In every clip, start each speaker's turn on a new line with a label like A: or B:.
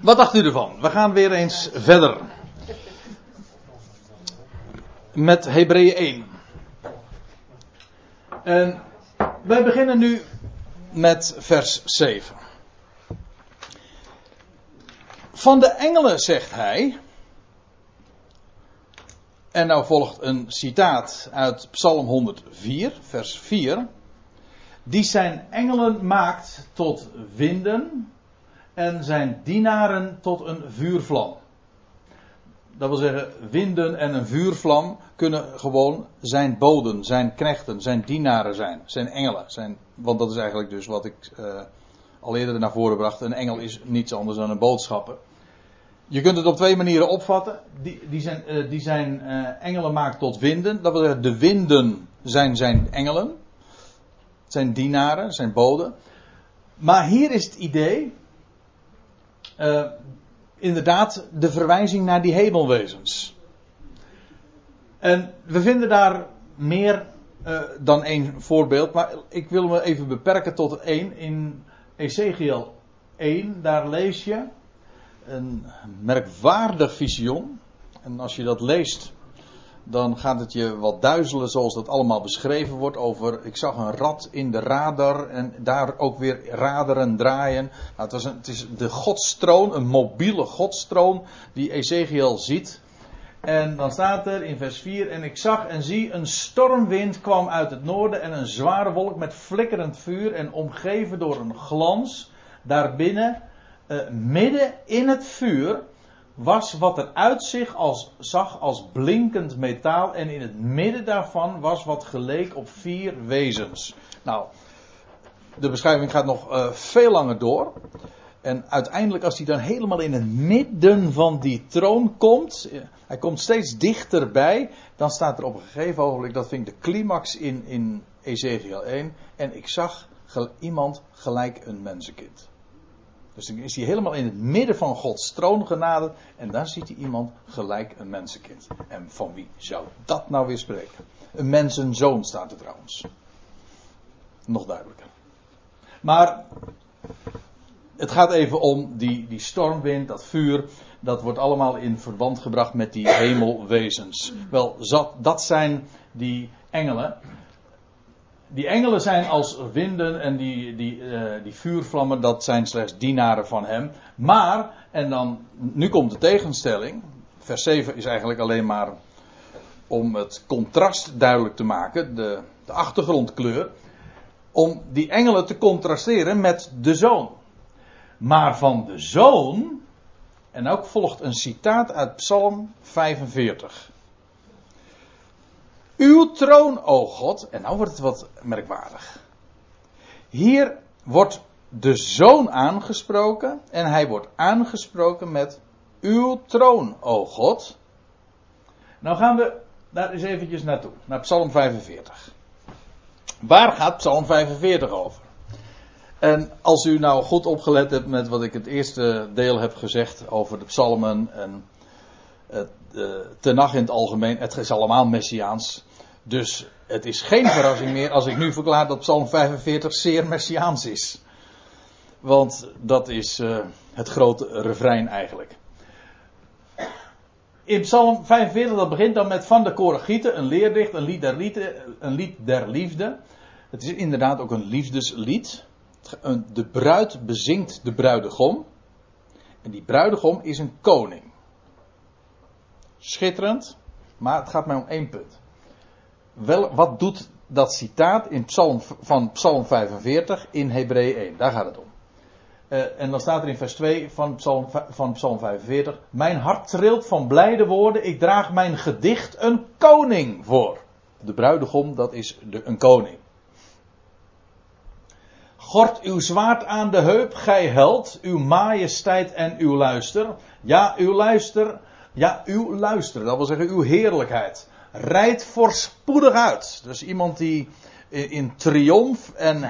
A: Wat dacht u ervan? We gaan weer eens verder. Met Hebreeën 1. En wij beginnen nu met vers 7. Van de engelen zegt hij. En nou volgt een citaat uit Psalm 104, vers 4. Die zijn engelen maakt tot winden en zijn dienaren tot een vuurvlam. Dat wil zeggen, winden en een vuurvlam kunnen gewoon zijn boden, zijn knechten, zijn dienaren zijn, zijn engelen. Zijn, want dat is eigenlijk dus wat ik uh, al eerder naar voren bracht. Een engel is niets anders dan een boodschapper. Je kunt het op twee manieren opvatten. Die, die zijn, uh, die zijn uh, engelen maakt tot winden. Dat wil zeggen, de winden zijn zijn engelen. Zijn dienaren, zijn boden. Maar hier is het idee uh, inderdaad de verwijzing naar die hemelwezens. En we vinden daar meer uh, dan één voorbeeld, maar ik wil me even beperken tot één. In Ezekiel 1, daar lees je een merkwaardig visioen. En als je dat leest, dan gaat het je wat duizelen zoals dat allemaal beschreven wordt over, ik zag een rat in de radar en daar ook weer raderen draaien. Nou, het, was een, het is de godstroon, een mobiele godstroon die Ezekiel ziet. En dan staat er in vers 4, en ik zag en zie een stormwind kwam uit het noorden en een zware wolk met flikkerend vuur en omgeven door een glans. Daarbinnen, uh, midden in het vuur, was wat er uitzicht als, zag als blinkend metaal. En in het midden daarvan was wat geleek op vier wezens. Nou, de beschrijving gaat nog uh, veel langer door. En uiteindelijk, als hij dan helemaal in het midden van die troon komt, hij komt steeds dichterbij, dan staat er op een gegeven ogenblik, dat vind ik de climax in, in Ezekiel 1, en ik zag iemand gelijk een mensenkind. Dus dan is hij helemaal in het midden van Gods troon genaderd. En daar ziet hij iemand gelijk een mensenkind. En van wie zou dat nou weer spreken? Een mensenzoon staat er trouwens. Nog duidelijker. Maar het gaat even om die, die stormwind, dat vuur. Dat wordt allemaal in verband gebracht met die hemelwezens. Wel, dat zijn die engelen die engelen zijn als winden en die, die, uh, die vuurvlammen, dat zijn slechts dienaren van hem. Maar, en dan, nu komt de tegenstelling. Vers 7 is eigenlijk alleen maar om het contrast duidelijk te maken, de, de achtergrondkleur. Om die engelen te contrasteren met de zoon. Maar van de zoon, en ook volgt een citaat uit Psalm 45. Uw troon, o God. En nou wordt het wat merkwaardig. Hier wordt de zoon aangesproken. En hij wordt aangesproken met uw troon, o God. Nou gaan we daar eens eventjes naartoe. Naar Psalm 45. Waar gaat Psalm 45 over? En als u nou goed opgelet hebt met wat ik het eerste deel heb gezegd over de psalmen en het de tenag in het algemeen, het is allemaal messiaans. Dus het is geen verrassing meer als ik nu verklaar dat Psalm 45 zeer messiaans is. Want dat is uh, het grote refrein eigenlijk. In Psalm 45, dat begint dan met Van de Koragieten, een leerdicht, een lied, der een lied der liefde. Het is inderdaad ook een liefdeslied. De bruid bezingt de bruidegom. En die bruidegom is een koning. Schitterend, maar het gaat mij om één punt wel, wat doet dat citaat in Psalm, van Psalm 45 in Hebreeën 1? Daar gaat het om. Uh, en dan staat er in vers 2 van Psalm, van Psalm 45: Mijn hart trilt van blijde woorden, ik draag mijn gedicht een koning voor. De bruidegom, dat is de, een koning. Gort uw zwaard aan de heup, gij held, uw majesteit en uw luister. Ja, uw luister, ja, uw luister, dat wil zeggen uw heerlijkheid rijdt voorspoedig uit. Dus iemand die in triomf en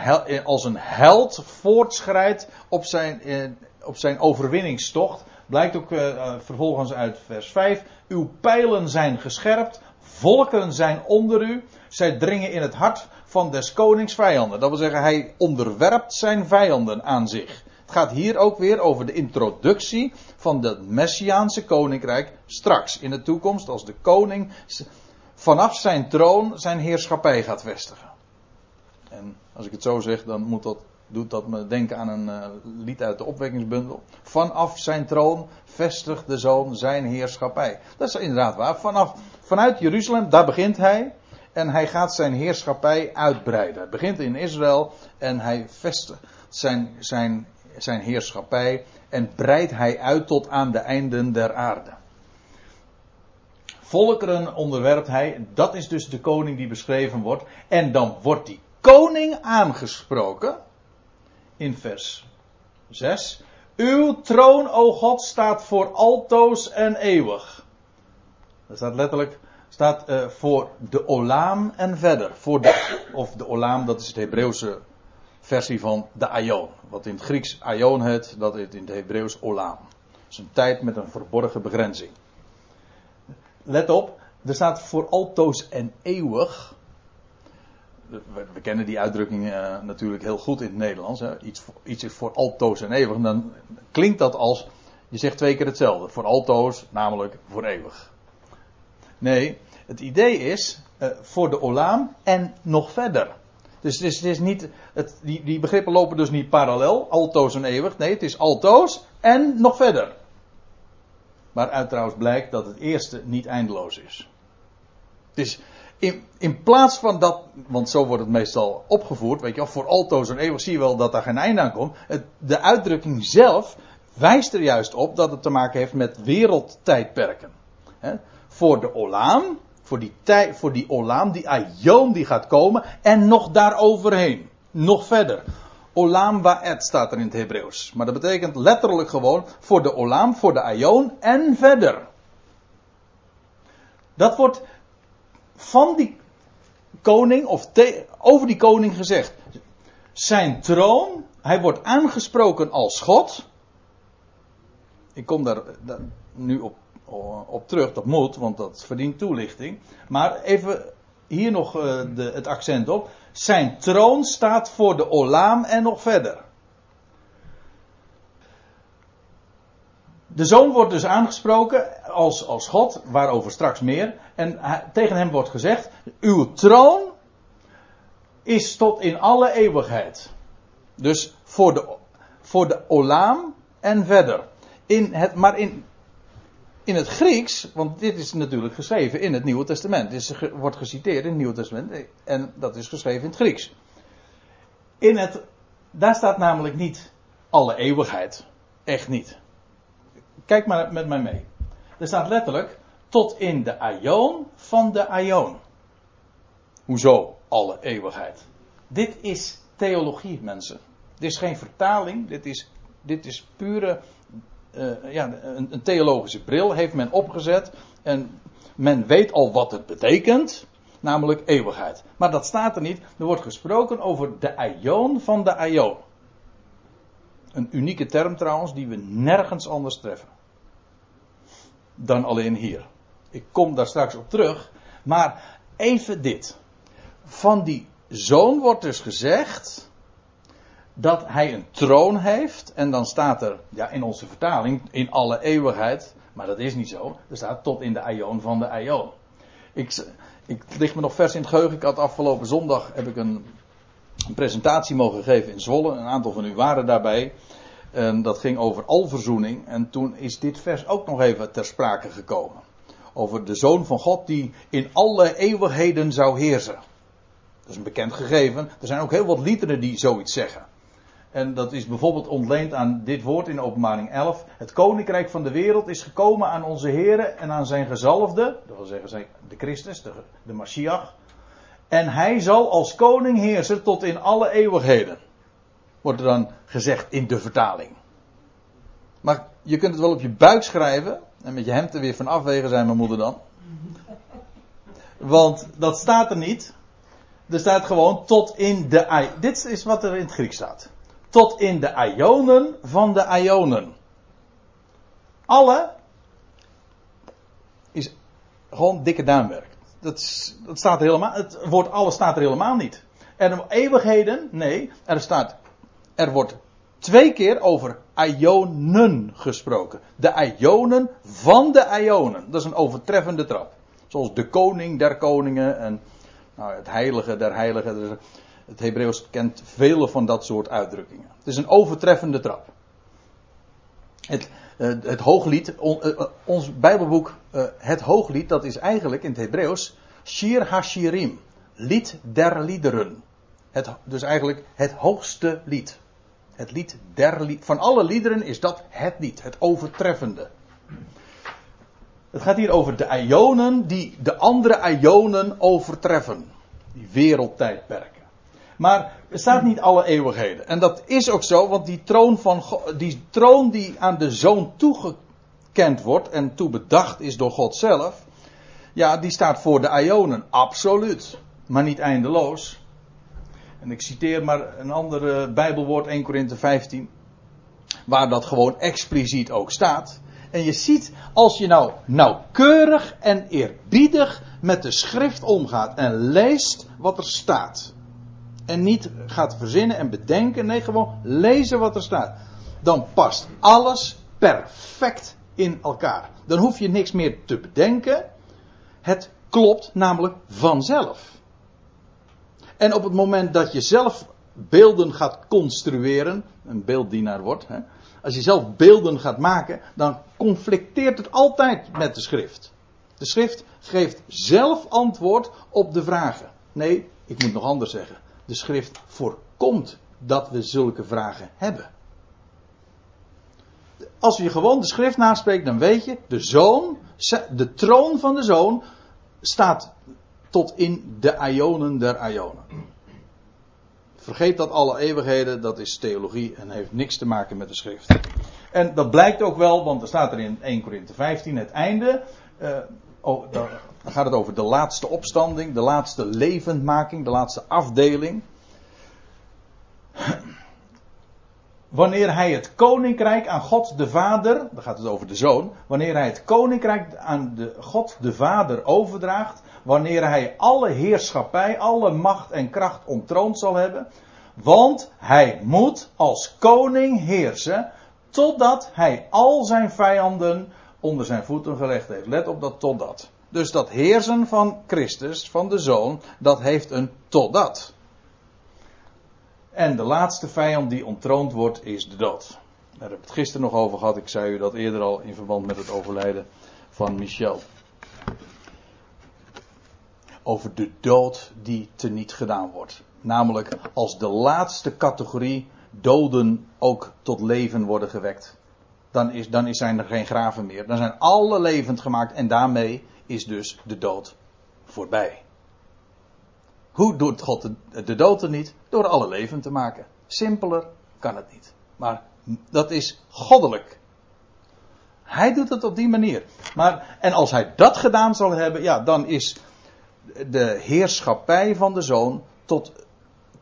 A: als een held voortschrijdt op zijn, op zijn overwinningstocht. Blijkt ook uh, vervolgens uit vers 5. Uw pijlen zijn gescherpt, volken zijn onder u. Zij dringen in het hart van des konings vijanden. Dat wil zeggen, hij onderwerpt zijn vijanden aan zich. Het gaat hier ook weer over de introductie van het Messiaanse koninkrijk straks in de toekomst als de koning vanaf zijn troon zijn heerschappij gaat vestigen. En als ik het zo zeg, dan moet dat, doet dat me denken aan een uh, lied uit de opwekkingsbundel. Vanaf zijn troon vestigt de zoon zijn heerschappij. Dat is inderdaad waar. Vanaf, vanuit Jeruzalem, daar begint hij. En hij gaat zijn heerschappij uitbreiden. Hij begint in Israël en hij vestigt zijn, zijn, zijn heerschappij en breidt hij uit tot aan de einden der aarde. Volkeren onderwerpt hij, dat is dus de koning die beschreven wordt. En dan wordt die koning aangesproken in vers 6. Uw troon, o God, staat voor altoos en eeuwig. Dat staat letterlijk, staat uh, voor de olaam en verder. Voor de, of de olaam, dat is het Hebreeuwse versie van de aion. Wat in het Grieks aion heet, dat is in het Hebreeuws olaam. Dat is een tijd met een verborgen begrenzing. Let op, er staat voor altoos en eeuwig. We, kennen die uitdrukking uh, natuurlijk heel goed in het Nederlands. Iets, iets is voor altoos en eeuwig. Dan klinkt dat als, je zegt twee keer hetzelfde. Voor altoos, namelijk voor eeuwig. Nee, het idee is uh, voor de olaam en nog verder. Dus het is, het is niet, het, die, die begrippen lopen dus niet parallel, altoos en eeuwig. Nee, het is altoos en nog verder. Waaruit trouwens blijkt dat het eerste niet eindeloos is. Dus in, in plaats van dat, want zo wordt het meestal opgevoerd, weet je wel, voor altoos en eeuwig zie je wel dat daar geen einde aan komt. De uitdrukking zelf wijst er juist op dat het te maken heeft met wereldtijdperken. Voor de Olaam, voor die, tij, voor die Olaam, die Aion die gaat komen en nog daaroverheen. Nog verder. Olam Wa'et staat er in het Hebreeuws. Maar dat betekent letterlijk gewoon voor de Olam, voor de Aion en verder. Dat wordt van die koning of over die koning gezegd. Zijn troon, hij wordt aangesproken als God. Ik kom daar, nu op, op, terug, dat moet, want dat verdient toelichting. Maar even hier nog uh, de, het accent op. Zijn troon staat voor de Olaam en nog verder. De zoon wordt dus aangesproken als, als God, waarover straks meer. En tegen hem wordt gezegd: Uw troon is tot in alle eeuwigheid. Dus voor de, voor de Olaam en verder. In het, maar in, in het Grieks, want dit is natuurlijk geschreven in het Nieuwe Testament. Dit wordt geciteerd in het Nieuwe Testament en dat is geschreven in het Grieks. In het, daar staat namelijk niet alle eeuwigheid. Echt niet. Kijk maar met mij mee. Er staat letterlijk tot in de aion van de aion. Hoezo alle eeuwigheid? Dit is theologie, mensen. Dit is geen vertaling, dit is, dit is pure uh, ja, een, een, theologische bril heeft men opgezet. En men weet al wat het betekent. Namelijk eeuwigheid. Maar dat staat er niet. Er wordt gesproken over de aion van de aion. Een unieke term trouwens, die we nergens anders treffen. Dan alleen hier. Ik kom daar straks op terug. Maar even dit. Van die zoon wordt dus gezegd dat hij een troon heeft. En dan staat er, ja, in onze vertaling, in alle eeuwigheid. Maar dat is niet zo. Er staat tot in de aion van de aion. Ik, ik me nog vers in het geheugen. Ik had afgelopen zondag heb ik een, een presentatie mogen geven in Zwolle. Een aantal van u waren daarbij. En dat ging over alverzoening. En toen is dit vers ook nog even ter sprake gekomen. Over de Zoon van God die in alle eeuwigheden zou heersen. Dat is een bekend gegeven. Er zijn ook heel wat liederen die zoiets zeggen. En dat is bijvoorbeeld ontleend aan dit woord in openbaring 11. Het koninkrijk van de wereld is gekomen aan onze heren en aan zijn gezalfde. Dat wil zeggen de Christus, de, de Mashiach. En hij zal als koning heersen tot in alle eeuwigheden. Wordt er dan gezegd in de vertaling. Maar je kunt het wel op je buik schrijven. En met je hemd er weer van afwegen zijn mijn moeder dan. Want dat staat er niet. Er staat gewoon tot in de... Dit is wat er in het Grieks staat tot in de Ionen van de Ionen. Alle is gewoon dikke duimwerk. Dat, dat staat helemaal, het woord alle staat er helemaal niet. Er eeuwigheden, nee, er staat, er wordt twee keer over Ionen gesproken. De Ionen van de Ionen. Dat is een overtreffende trap. Zoals de koning der koningen en nou, het heilige der heiligen. Het Hebreeuws kent vele van dat soort uitdrukkingen. Het is een overtreffende trap. Het, uh, het hooglied, on, uh, ons Bijbelboek, het hooglied, dat is eigenlijk in het Hebreeuws Shir Hashirim. Lied der liederen. Het, dus eigenlijk het hoogste lied. Het lied der. Van alle liederen is dat het lied, het overtreffende. Het gaat hier over de Ionen die de andere Ionen overtreffen. Die wereldtijdperken. Maar er staat niet alle eeuwigheden. En dat is ook zo, want die troon, van die troon die aan de zoon toegekend wordt en toebedacht is door God zelf. Ja, die staat voor de Ionen, absoluut. Maar niet eindeloos. En ik citeer maar een ander Bijbelwoord, 1 Korinthe 15. Waar dat gewoon expliciet ook staat. En je ziet, als je nou nauwkeurig en eerbiedig met de schrift omgaat en leest wat er staat. En niet gaat verzinnen en bedenken, nee, gewoon lezen wat er staat. Dan past alles perfect in elkaar. Dan hoef je niks meer te bedenken. Het klopt namelijk vanzelf. En op het moment dat je zelf beelden gaat construeren, een beelddienaar wordt, hè, als je zelf beelden gaat maken, dan conflicteert het altijd met de schrift. De schrift geeft zelf antwoord op de vragen. Nee, ik moet nog anders zeggen. De schrift voorkomt dat we zulke vragen hebben. Als je gewoon de schrift naspreekt, dan weet je, de zoon, de troon van de zoon, staat tot in de ionen der ionen. Vergeet dat alle eeuwigheden, dat is theologie en heeft niks te maken met de schrift. En dat blijkt ook wel, want er staat er in 1 Korinthe 15 het einde. Uh, oh, dan gaat het over de laatste opstanding, de laatste levendmaking, de laatste afdeling. Wanneer hij het koninkrijk aan God de Vader, dan gaat het over de zoon, wanneer hij het koninkrijk aan de God de Vader overdraagt, wanneer hij alle heerschappij, alle macht en kracht ontroond zal hebben. Want hij moet als koning heersen totdat hij al zijn vijanden onder zijn voeten gelegd heeft. Let op dat totdat. Dus dat heersen van Christus, van de Zoon, dat heeft een totdat. En de laatste vijand die ontroond wordt is de dood. Daar hebben we het gisteren nog over gehad. Ik zei u dat eerder al in verband met het overlijden van Michel over de dood die teniet gedaan wordt. Namelijk als de laatste categorie doden ook tot leven worden gewekt. Dan, is, dan zijn er geen graven meer. Dan zijn alle levend gemaakt en daarmee is dus de dood voorbij. Hoe doet God de, dood er niet? Door alle levend te maken. Simpeler kan het niet. Maar dat is goddelijk. Hij doet het op die manier. Maar, en als hij dat gedaan zal hebben, ja, dan is de heerschappij van de zoon tot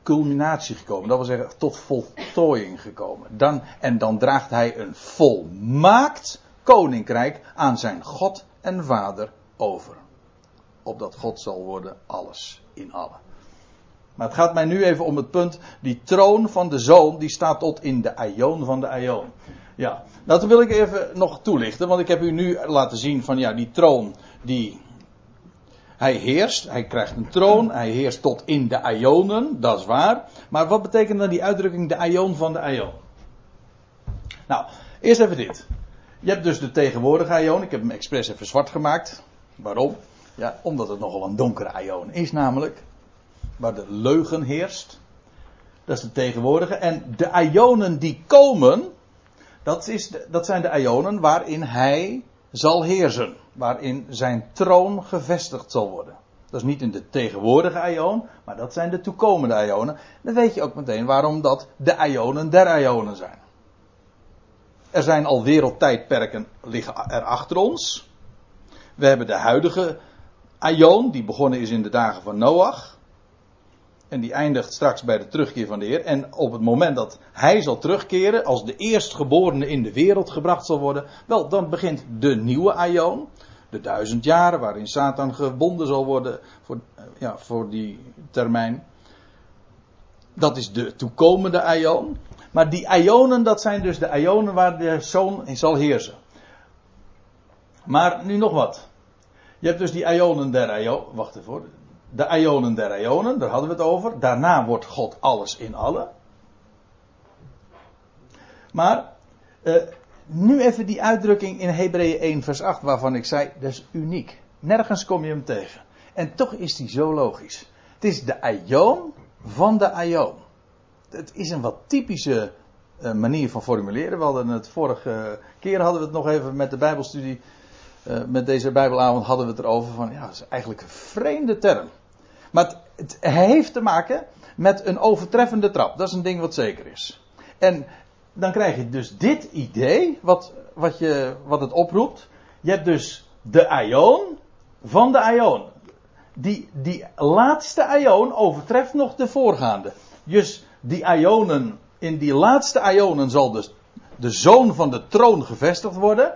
A: culminatie gekomen. Dat wil zeggen, tot voltooiing gekomen. Dan, en dan draagt hij een volmaakt koninkrijk aan zijn God en Vader over. Opdat God zal worden alles in allen. Maar het gaat mij nu even om het punt, die troon van de zoon, die staat tot in de aion van de aion. Ja, dat wil ik even nog toelichten, want ik heb u nu laten zien van ja, die troon, die hij heerst, hij krijgt een troon, hij heerst tot in de Ionen, dat is waar. Maar wat betekent dan die uitdrukking de Ion van de Ion? Nou, eerst even dit. Je hebt dus de tegenwoordige Ion, ik heb hem expres even zwart gemaakt. Waarom? Ja, omdat het nogal een donkere Ion is namelijk. Waar de leugen heerst. Dat is de tegenwoordige. En de Ionen die komen, dat, is dat zijn de Ionen waarin hij zal heersen. Waarin zijn troon gevestigd zal worden. Dat is niet in de tegenwoordige Ion, maar dat zijn de toekomende Ionen. Dan weet je ook meteen waarom dat de Ionen der Ionen zijn. Er zijn al wereldtijdperken liggen er achter ons. We hebben de huidige Ion, die begonnen is in de dagen van Noach. En die eindigt straks bij de terugkeer van de Heer. En op het moment dat hij zal terugkeren, als de eerstgeborene in de wereld gebracht zal worden, wel, dan begint de nieuwe Aion. De duizend jaren waarin Satan gebonden zal worden voor, ja, voor die termijn. Dat is de toekomende Aion. Maar die ionen, dat zijn dus de ionen waar de zoon in zal heersen. Maar nu nog wat. Je hebt dus die ionen der ionen. Wacht even De ionen der ionen, daar hadden we het over. Daarna wordt God alles in alle. Maar uh, nu even die uitdrukking in Hebreeën 1 vers 8 waarvan ik zei, dat is uniek. Nergens kom je hem tegen. En toch is die zo logisch. Het is de ion van de ion. Het is een wat typische uh, manier van formuleren. We hadden het vorige keer hadden we het nog even met de Bijbelstudie uh, met deze Bijbelavond hadden we het erover van, ja, dat is eigenlijk een vreemde term. Maar het, het, heeft te maken met een overtreffende trap. Dat is een ding wat zeker is. En dan krijg je dus dit idee, wat, wat, je, wat het oproept. Je hebt dus de ion van de ion. Die, die laatste ion overtreft nog de voorgaande. Dus die ionen, in die laatste ionen zal dus de zoon van de troon gevestigd worden.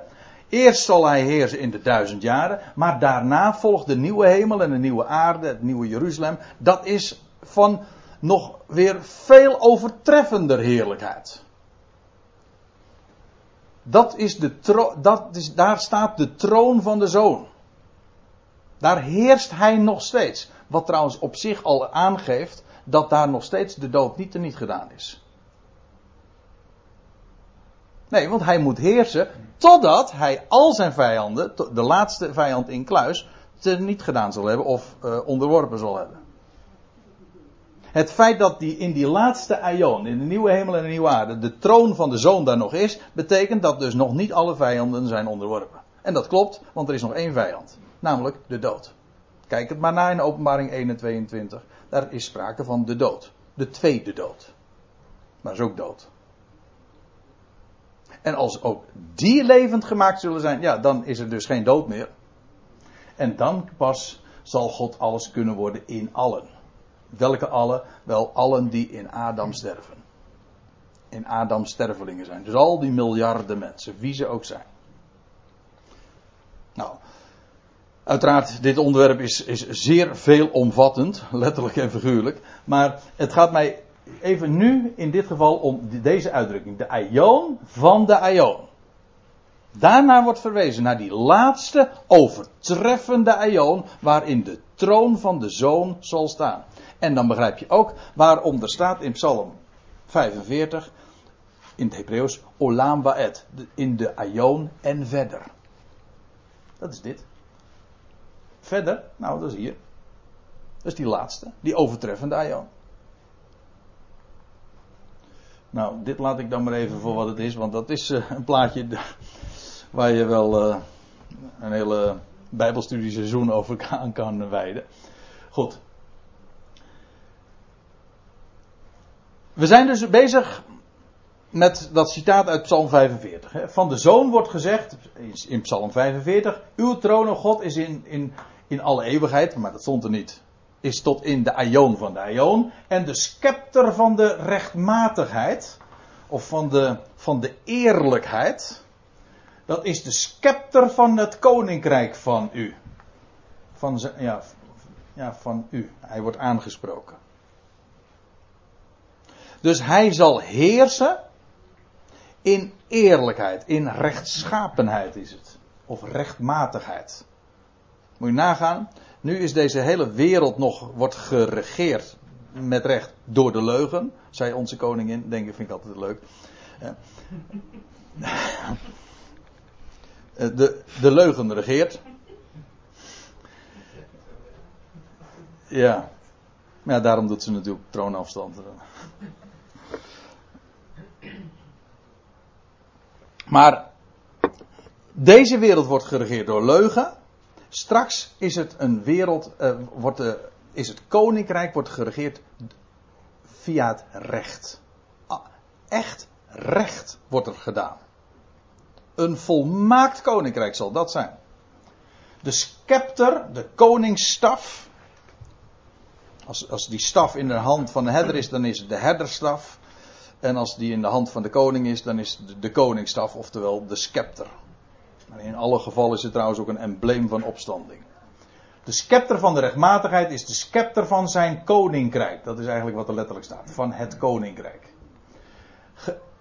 A: Eerst zal hij heersen in de duizend jaren, maar daarna volgt de nieuwe hemel en de nieuwe aarde, het nieuwe Jeruzalem. Dat is van nog weer veel overtreffender heerlijkheid. Dat is de dat is, daar staat de troon van de zoon. Daar heerst hij nog steeds. Wat trouwens op zich al aangeeft dat daar nog steeds de dood niet niet gedaan is. Nee, want hij moet heersen totdat hij al zijn vijanden, de laatste vijand in kluis, niet gedaan zal hebben of uh, onderworpen zal hebben. Het feit dat die in die laatste aion, in de nieuwe hemel en de nieuwe aarde, de troon van de zoon daar nog is, betekent dat dus nog niet alle vijanden zijn onderworpen. En dat klopt, want er is nog één vijand, namelijk de dood. Kijk het maar na in openbaring 1 en 22. Daar is sprake van de dood. De tweede dood. Maar is ook dood. En als ook die levend gemaakt zullen zijn, ja, dan is er dus geen dood meer. En dan pas zal God alles kunnen worden in allen. Welke allen? Wel allen die in Adam sterven. In Adam stervelingen zijn. Dus al die miljarden mensen, wie ze ook zijn. Nou, uiteraard, dit onderwerp is, is zeer veelomvattend, letterlijk en figuurlijk. Maar het gaat mij even nu in dit geval om deze uitdrukking. De aion van de aion. Daarna wordt verwezen naar die laatste overtreffende aion waarin de troon van de zoon zal staan. En dan begrijp je ook waarom er staat in Psalm 45 in het Hebreeuws Olam. In de aion en verder. Dat is dit. Verder, nou dat is hier. Dat is die laatste, die overtreffende aion. Nou, dit laat ik dan maar even voor wat het is, want dat is uh, een plaatje waar je wel uh, een hele Bijbelstudieseizoen over aan kan wijden. Goed. We zijn dus bezig met dat citaat uit Psalm 45. Van de zoon wordt gezegd in Psalm 45: Uw troon, God, is in, in, in alle eeuwigheid, maar dat stond er niet is tot in de aion van de aion. En de scepter van de rechtmatigheid, of van de, van de eerlijkheid, dat is de scepter van het koninkrijk van u. Van, ja, ja, van u. Hij wordt aangesproken. Dus hij zal heersen in eerlijkheid, in rechtschapenheid is het. Of rechtmatigheid. Moet je nagaan, nu is deze hele wereld nog, wordt geregeerd met recht door de leugen. Zei onze koningin, denk ik, vind ik altijd leuk. De, de leugen regeert. Ja. Maar daarom doet ze natuurlijk troonafstand. Maar deze wereld wordt geregeerd door leugen. Straks is het een wereld, uh, wordt de, is het koninkrijk wordt geregeerd via het recht. Ah, echt recht wordt er gedaan. Een volmaakt koninkrijk zal dat zijn. De scepter, de koningsstaf. Als, als die staf in de hand van de herder is, dan is het de herderstaf. En als die in de hand van de koning is, dan is het de koningsstaf, oftewel de scepter. In alle gevallen is het trouwens ook een embleem van opstanding. De scepter van de rechtmatigheid is de scepter van zijn koninkrijk. Dat is eigenlijk wat er letterlijk staat. Van het koninkrijk.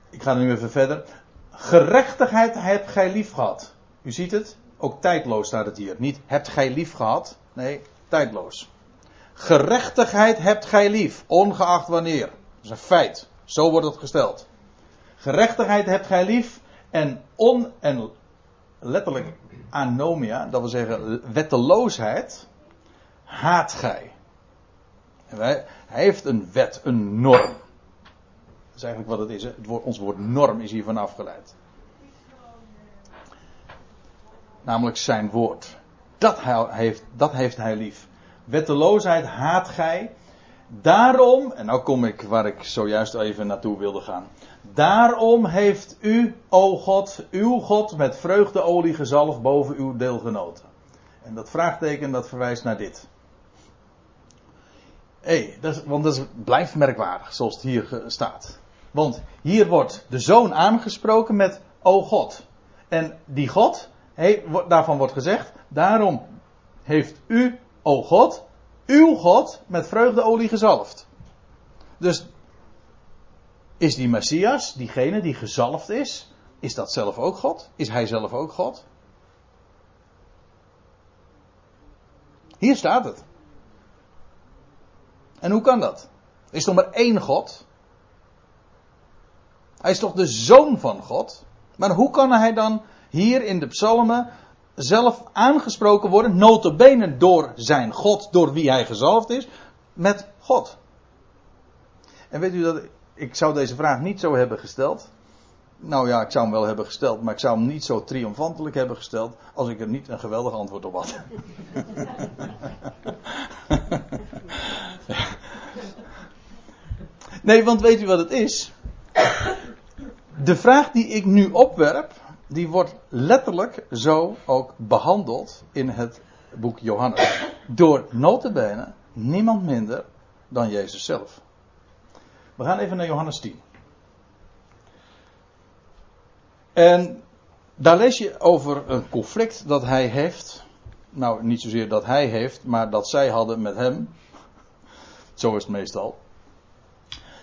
A: ik ga nu even verder. Gerechtigheid hebt gij lief gehad. U ziet het, ook tijdloos staat het hier. Niet hebt gij lief gehad, nee, tijdloos. Gerechtigheid hebt gij lief, ongeacht wanneer. Dat is een feit. Zo wordt het gesteld. Gerechtigheid hebt gij lief en on en letterlijk anomia, dat wil zeggen wetteloosheid, haat gij. En wij, hij heeft een wet, een norm. Dat is eigenlijk wat het is. Het woord, ons woord norm is hiervan afgeleid. Namelijk zijn woord. Dat, hij heeft, dat heeft hij lief. Wetteloosheid haat gij. Daarom, en nou kom ik waar ik zojuist even naartoe wilde gaan. Daarom heeft u, o God, uw God met vreugdeolie gezalfd boven uw deelgenoten. En dat vraagteken dat verwijst naar dit. Hey, want dat blijft merkwaardig zoals het hier staat. Want hier wordt de zoon aangesproken met o God. En die God, hey, daarvan wordt gezegd, daarom heeft u, o God, uw God met vreugdeolie gezalfd. Dus is die Messias, diegene die gezalfd is, is dat zelf ook God? Is hij zelf ook God? Hier staat het. En hoe kan dat? Er is toch maar één God? Hij is toch de zoon van God? Maar hoe kan hij dan hier in de psalmen zelf aangesproken worden, notabene door zijn God, door wie hij gezalfd is, met God? En weet u dat ik zou deze vraag niet zo hebben gesteld. Nou ja, ik zou hem wel hebben gesteld, maar ik zou hem niet zo triomfantelijk hebben gesteld als ik er niet een geweldig antwoord op had. nee, want weet u wat het is? De vraag die ik nu opwerp, die wordt letterlijk zo ook behandeld in het boek Johannes. Door notabene niemand minder dan Jezus zelf. We gaan even naar Johannes 10. En daar lees je over een conflict dat hij heeft. Nou, niet zozeer dat hij heeft, maar dat zij hadden met hem. Zo is het meestal.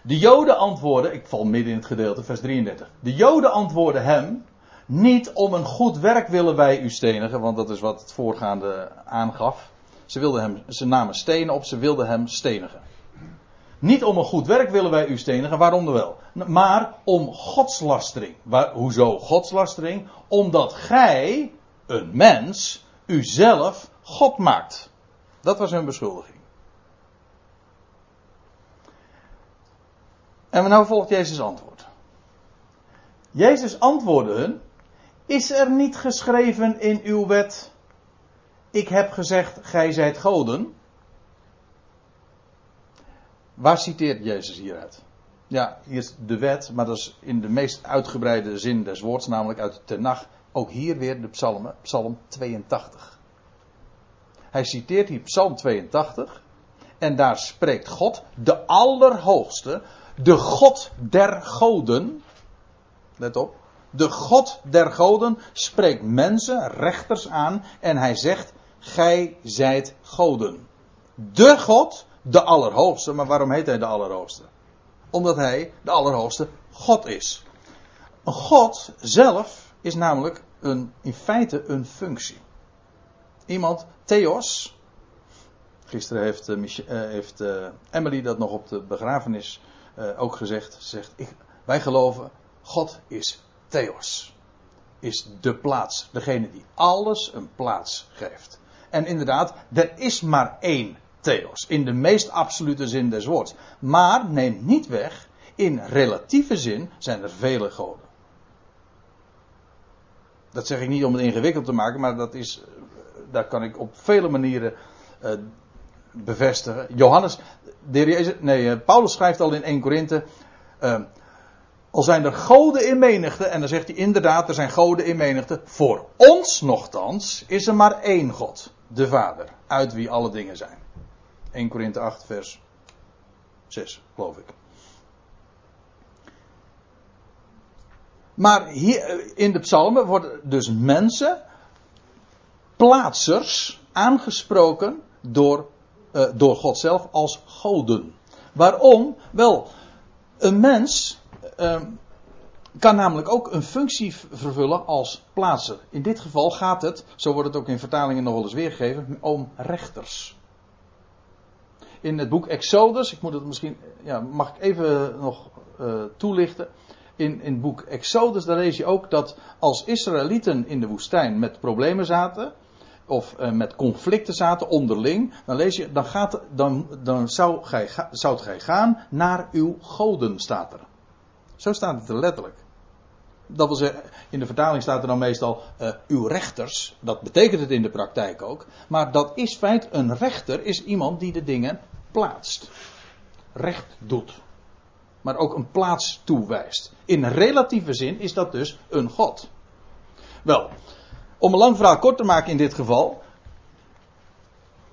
A: De Joden antwoorden, ik val midden in het gedeelte, vers 33. De Joden antwoorden hem, niet om een goed werk willen wij u stenigen, want dat is wat het voorgaande aangaf. Ze, wilden hem, ze namen stenen op, ze wilden hem stenigen. Niet om een goed werk willen wij u stenigen, waarom wel? Maar om godslastering. Waar, hoezo godslastering? Omdat gij, een mens, uzelf God maakt. Dat was hun beschuldiging. En nou volgt Jezus antwoord. Jezus antwoordde hun: Is er niet geschreven in uw wet: Ik heb gezegd, gij zijt goden? Waar citeert Jezus hieruit? Ja, hier is de wet, maar dat is in de meest uitgebreide zin des woords, namelijk uit de Tenach. Ook hier weer de psalmen, psalm 82. Hij citeert hier psalm 82. En daar spreekt God, de Allerhoogste, de God der goden. Let op. De God der goden spreekt mensen, rechters aan. En hij zegt, gij zijt goden. De God de Allerhoogste. Maar waarom heet hij de Allerhoogste? Omdat hij de Allerhoogste God is. Een God zelf is namelijk een, in feite een functie. Iemand, Theos. Gisteren heeft, uh, heeft uh, Emily dat nog op de begrafenis ook gezegd. Ze zegt, ik, wij geloven, God is Theos. Is de plaats. Degene die alles een plaats geeft. En inderdaad, er is maar één theos. In de meest absolute zin des woords. Maar neemt niet weg, in relatieve zin zijn er vele goden. Dat zeg ik niet om het ingewikkeld te maken, maar dat is, daar kan ik op vele manieren uh, bevestigen. Johannes, de nee, uh, Paulus schrijft al in 1 Korinthe. Al zijn er goden in menigte, en dan zegt hij inderdaad, er zijn goden in menigte. Voor ons nogthans is er maar één God, de Vader, uit wie alle dingen zijn. 1 Korinthe 8, vers 6, geloof ik. Maar hier eh, in de psalmen worden dus mensen, plaatsers, aangesproken door, uh, door God zelf als goden. Waarom? Wel, een mens, uh, kan namelijk ook een functie vervullen als plaatser. In dit geval gaat het, zo wordt het ook in vertalingen nog wel eens weergegeven, om rechters. In het boek Exodus, ik moet het misschien, ja, mag ik even nog uh, toelichten. In, in het boek Exodus, daar lees je ook dat als Israëlieten in de woestijn met problemen zaten, of uh, met conflicten zaten onderling, dan lees je, dan, gaat, dan, dan zou gij, zou gij gaan naar uw goden, staat er. Zo staat het er letterlijk. Dat wil zeggen, in de vertaling staat er dan meestal uh, uw rechters. Dat betekent het in de praktijk ook. Maar dat is feit, een rechter is iemand die de dingen plaatst. Recht doet. Maar ook een plaats toewijst. In relatieve zin is dat dus een God. Wel, om een lang verhaal kort te maken in dit geval.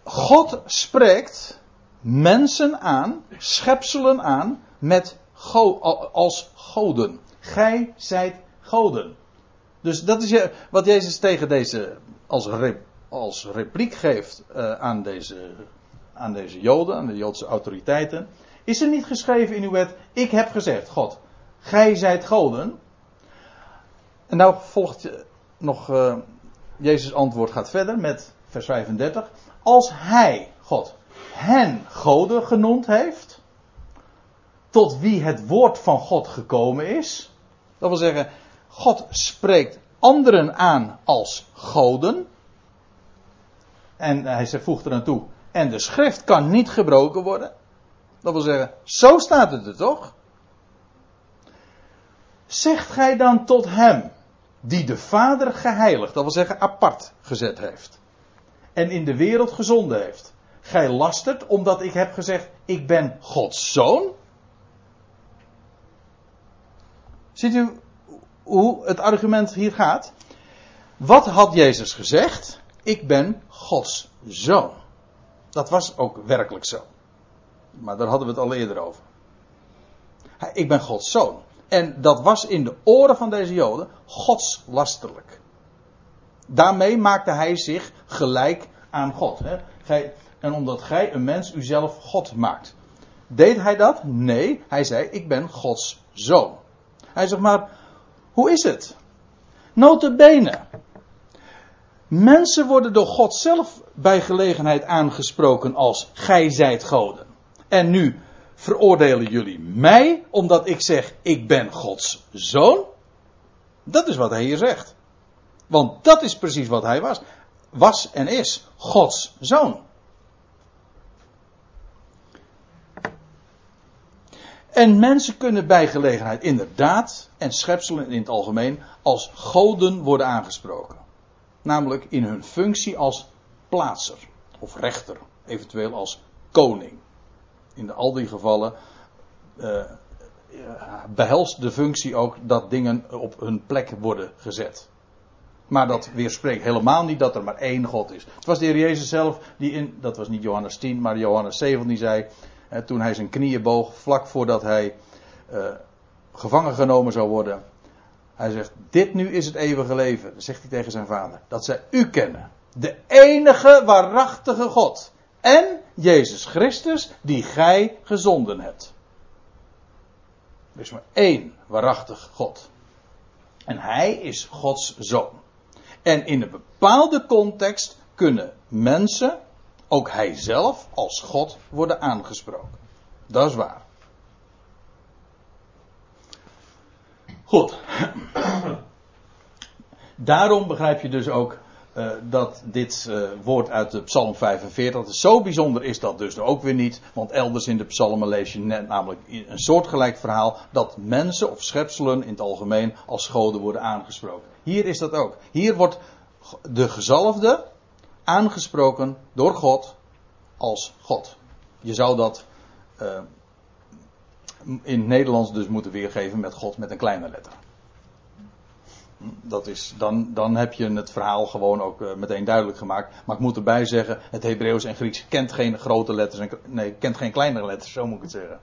A: God spreekt mensen aan, schepselen aan, met go als goden. Gij zijt goden. Dus dat is wat Jezus tegen deze als, als repliek geeft uh, aan, deze, aan deze Joden, aan de Joodse autoriteiten. Is er niet geschreven in uw wet, ik heb gezegd, God, gij zijt goden. En nou volgt nog, uh, Jezus antwoord gaat verder met vers 35. Als hij, God, hen goden genoemd heeft, tot wie het woord van God gekomen is. Dat wil zeggen, God spreekt anderen aan als goden. En hij voegt er aan toe. En de schrift kan niet gebroken worden. Dat wil zeggen, zo staat het er toch? Zegt gij dan tot hem, die de Vader geheiligd, dat wil zeggen apart gezet heeft. En in de wereld gezonden heeft. Gij lastert omdat ik heb gezegd, ik ben Gods zoon. Ziet u hoe het argument hier gaat? Wat had Jezus gezegd? Ik ben Gods zoon. Dat was ook werkelijk zo. Maar daar hadden we het al eerder over. Ik ben Gods zoon. En dat was in de oren van deze Joden godslasterlijk. Daarmee maakte hij zich gelijk aan God. Hè? En omdat gij een mens uzelf God maakt. Deed hij dat? Nee, hij zei: Ik ben Gods zoon. Hij zegt maar, hoe is het? Notabene. Mensen worden door God zelf bij gelegenheid aangesproken als gij zijt goden. En nu veroordelen jullie mij omdat ik zeg ik ben Gods zoon? Dat is wat hij hier zegt. Want dat is precies wat hij was. Was en is Gods zoon. En mensen kunnen bij gelegenheid inderdaad, en schepselen in het algemeen, als goden worden aangesproken. Namelijk in hun functie als plaatser of rechter, eventueel als koning. In al die gevallen uh, behelst de functie ook dat dingen op hun plek worden gezet. Maar dat weerspreekt helemaal niet dat er maar één God is. Het was de Heer Jezus zelf die in, dat was niet Johannes 10, maar Johannes 7 die zei, toen hij zijn knieën boog, vlak voordat hij uh, gevangen genomen zou worden. Hij zegt, dit nu is het eeuwige leven, zegt hij tegen zijn vader, dat zij u kennen. De enige waarachtige God. En Jezus Christus, die gij gezonden hebt. Er is maar één waarachtig God. En hij is Gods zoon. En in een bepaalde context kunnen mensen ook hij zelf als God worden aangesproken. Dat is waar. Goed. Daarom begrijp je dus ook uh, dat dit uh, woord uit de Psalm 45, zo bijzonder is dat dus ook weer niet, want elders in de psalmen lees je net namelijk een soortgelijk verhaal dat mensen of schepselen in het algemeen als goden worden aangesproken. Hier is dat ook. Hier wordt de gezalfde, aangesproken door God als God. Je zou dat uh, in het Nederlands dus moeten weergeven met God met een kleine letter. Dat is, dan, dan heb je het verhaal gewoon ook uh, meteen duidelijk gemaakt. Maar ik moet erbij zeggen, het Hebreeuws en Grieks kent geen grote letters. En, nee, kent geen kleinere letters, zo moet ik het zeggen.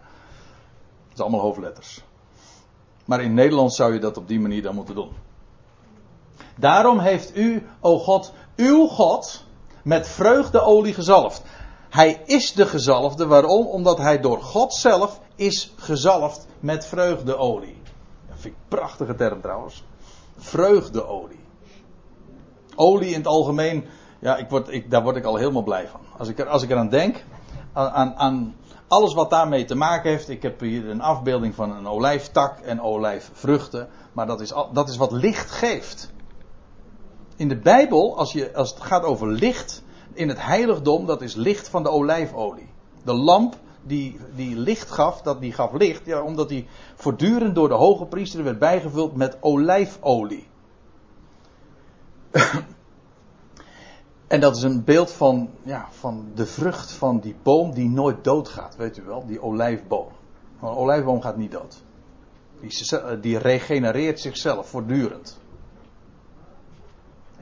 A: Het is allemaal hoofdletters. Maar in Nederlands zou je dat op die manier dan moeten doen. Daarom heeft u, o God, uw God, met vreugdeolie gezalfd. Hij is de gezalfde. Waarom? Omdat hij door God zelf is gezalfd met vreugdeolie. vind ik een prachtige term trouwens. Vreugdeolie. Olie in het algemeen, ja, ik word, ik, daar word ik al helemaal blij van. Als ik, er, als ik eraan denk, aan, aan alles wat daarmee te maken heeft. Ik heb hier een afbeelding van een olijftak en olijfvruchten. Maar dat is, dat is wat licht geeft. In de Bijbel, als, je, als het gaat over licht, in het heiligdom, dat is licht van de olijfolie. De lamp die, die licht gaf, dat, die gaf licht, ja, omdat die voortdurend door de hoge priester werd bijgevuld met olijfolie. en dat is een beeld van, ja, van de vrucht van die boom die nooit doodgaat, weet u wel, die olijfboom. een olijfboom gaat niet dood. Die, die regenereert zichzelf voortdurend.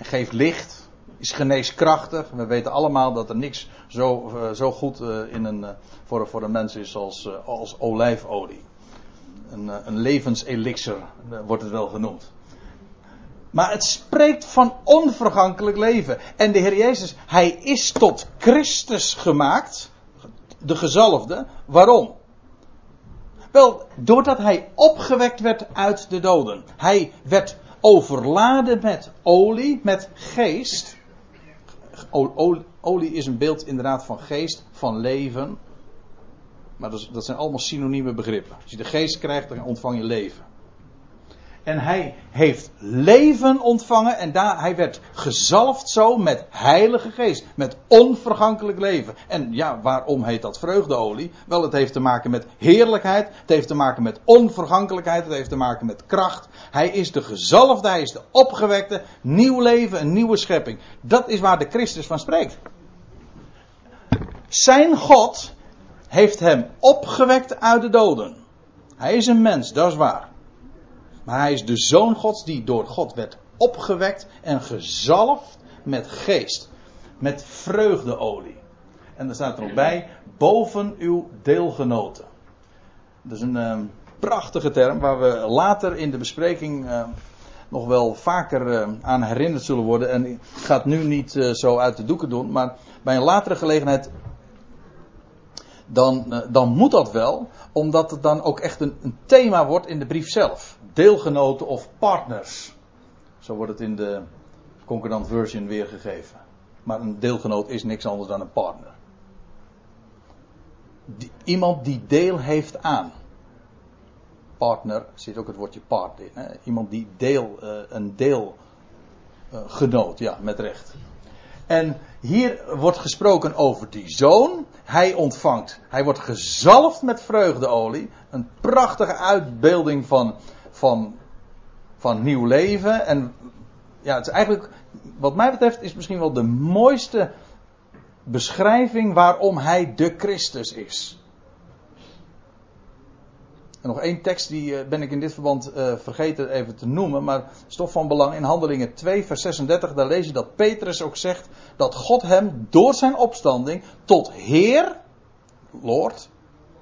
A: Geeft licht, is geneeskrachtig. We weten allemaal dat er niks zo, uh, zo goed uh, in een, uh, voor, voor een mens is als, als olijfolie. Een, een levenselixer wordt het wel genoemd. Maar het spreekt van onvergankelijk leven. En de Heer Jezus, Hij is tot Christus gemaakt, de gezalfde. Waarom? Wel, doordat Hij opgewekt werd uit de doden. Hij werd overladen met olie, met geest. Olie is een beeld inderdaad van geest, van leven. Maar dat, zijn allemaal synonieme begrippen. Als je de geest krijgt, dan ontvang je leven. En hij heeft leven ontvangen en daar, hij werd gezalfd zo met heilige geest. Met onvergankelijk leven. En ja, waarom heet dat vreugdeolie? Wel, het heeft te maken met heerlijkheid. Het heeft te maken met onvergankelijkheid. Het heeft te maken met kracht. Hij is de gezalfde, hij is de opgewekte. Nieuw leven, een nieuwe schepping. Dat is waar de Christus van spreekt. Zijn God heeft hem opgewekt uit de doden. Hij is een mens, dat is waar. Maar hij is de zoon Gods die door God werd opgewekt en gezalfd met geest. Met vreugdeolie. En er staat er nog bij, boven uw deelgenoten. Dat is een uh, prachtige term waar we later in de bespreking uh, nog wel vaker uh, aan herinnerd zullen worden. En ik ga het nu niet zo uit de doeken doen, maar bij een latere gelegenheid dan, dan moet dat wel, omdat het dan ook echt een, een thema wordt in de brief zelf deelgenoten of partners. Zo wordt het in de concordant version weergegeven. Maar een deelgenoot is niks anders dan een partner. Iemand die deel heeft aan. Partner zit ook het woordje part in. Hè? Iemand die deel, uh, een deelgenoot, ja, met recht. En hier wordt gesproken over die zoon. Hij ontvangt, hij wordt gezalfd met vreugdeolie. Een prachtige uitbeelding van van, van nieuw leven. En ja, het is eigenlijk, wat mij betreft, is misschien wel de mooiste beschrijving waarom hij de Christus is. Nog één tekst, die eh, ben ik in dit verband uh, vergeten even te noemen, maar is toch van belang. In Handelingen 2, vers 36, daar lees je dat Petrus ook zegt dat God hem door zijn opstanding tot Heer, Lord,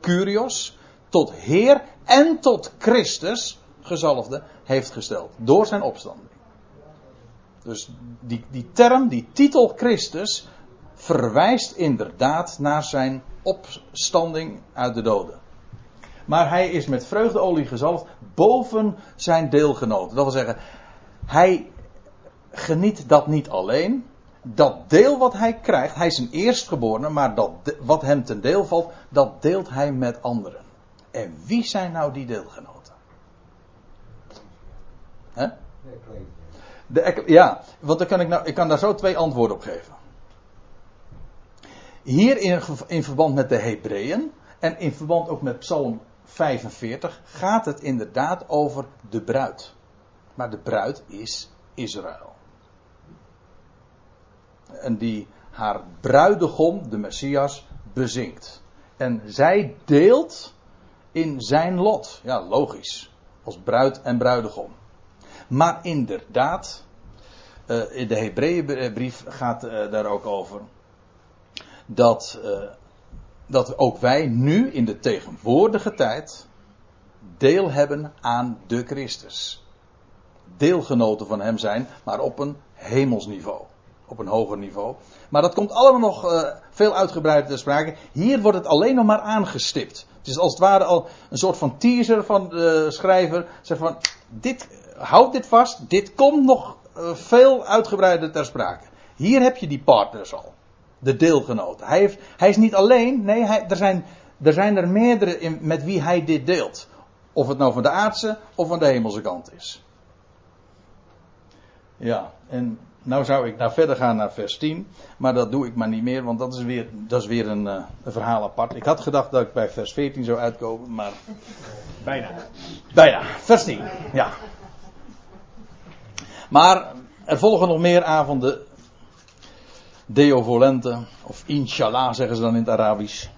A: Curios, tot Heer en tot Christus gezalfde heeft gesteld. Door zijn opstanding. Dus die, die term, die titel Christus, verwijst inderdaad naar zijn opstanding uit de doden. Maar hij is met vreugdeolie gezalfd boven zijn deelgenoten. Dat wil zeggen, hij geniet dat niet alleen. Dat deel wat hij krijgt, hij is een eerstgeborene, maar dat, wat hem ten deel valt, dat deelt hij met anderen. En wie zijn nou die deelgenoten? Hè? De, ja, want dan kan ik, nou, ik kan daar zo twee antwoorden op geven. Hier in, in verband met de Hebreeën en in verband ook met Psalm 45 gaat het inderdaad over de bruid. Maar de bruid is Israël. En die haar bruidegom, de Messias, bezinkt. En zij deelt in zijn lot. Ja, logisch. Als bruid en bruidegom. Maar inderdaad, in de Hebreeënbrief gaat uh, daar ook over. Dat, uh, dat ook wij nu in de tegenwoordige tijd deel hebben aan de Christus. Deelgenoten van hem zijn, maar op een hemelsniveau. Op een hoger niveau. Maar dat komt allemaal nog veel uitgebreider te sprake. Hier wordt het alleen nog maar aangestipt. Het Het is als het ware al een soort van teaser van de schrijver. Zeg van, dit, houd dit vast, dit komt nog eh, veel uitgebreider ter sprake. Hier heb je die partners al. De deelgenoten. Hij, heeft, hij is niet alleen, nee, hij, er, zijn, er zijn er meerdere in, met wie hij dit deelt. Of het nou van de aardse of van de hemelse kant is. Ja, en nou zou ik naar verder gaan naar vers 10. Maar dat doe ik maar niet meer, want dat is weer, dat is weer een, uh, een verhaal apart. Ik had gedacht dat ik bij vers 14 zou uitkomen, maar.
B: Bijna.
A: Bijna. Vers 10, ja. Maar er volgen nog meer avonden. Deo volente, of inshallah zeggen ze dan in het Arabisch.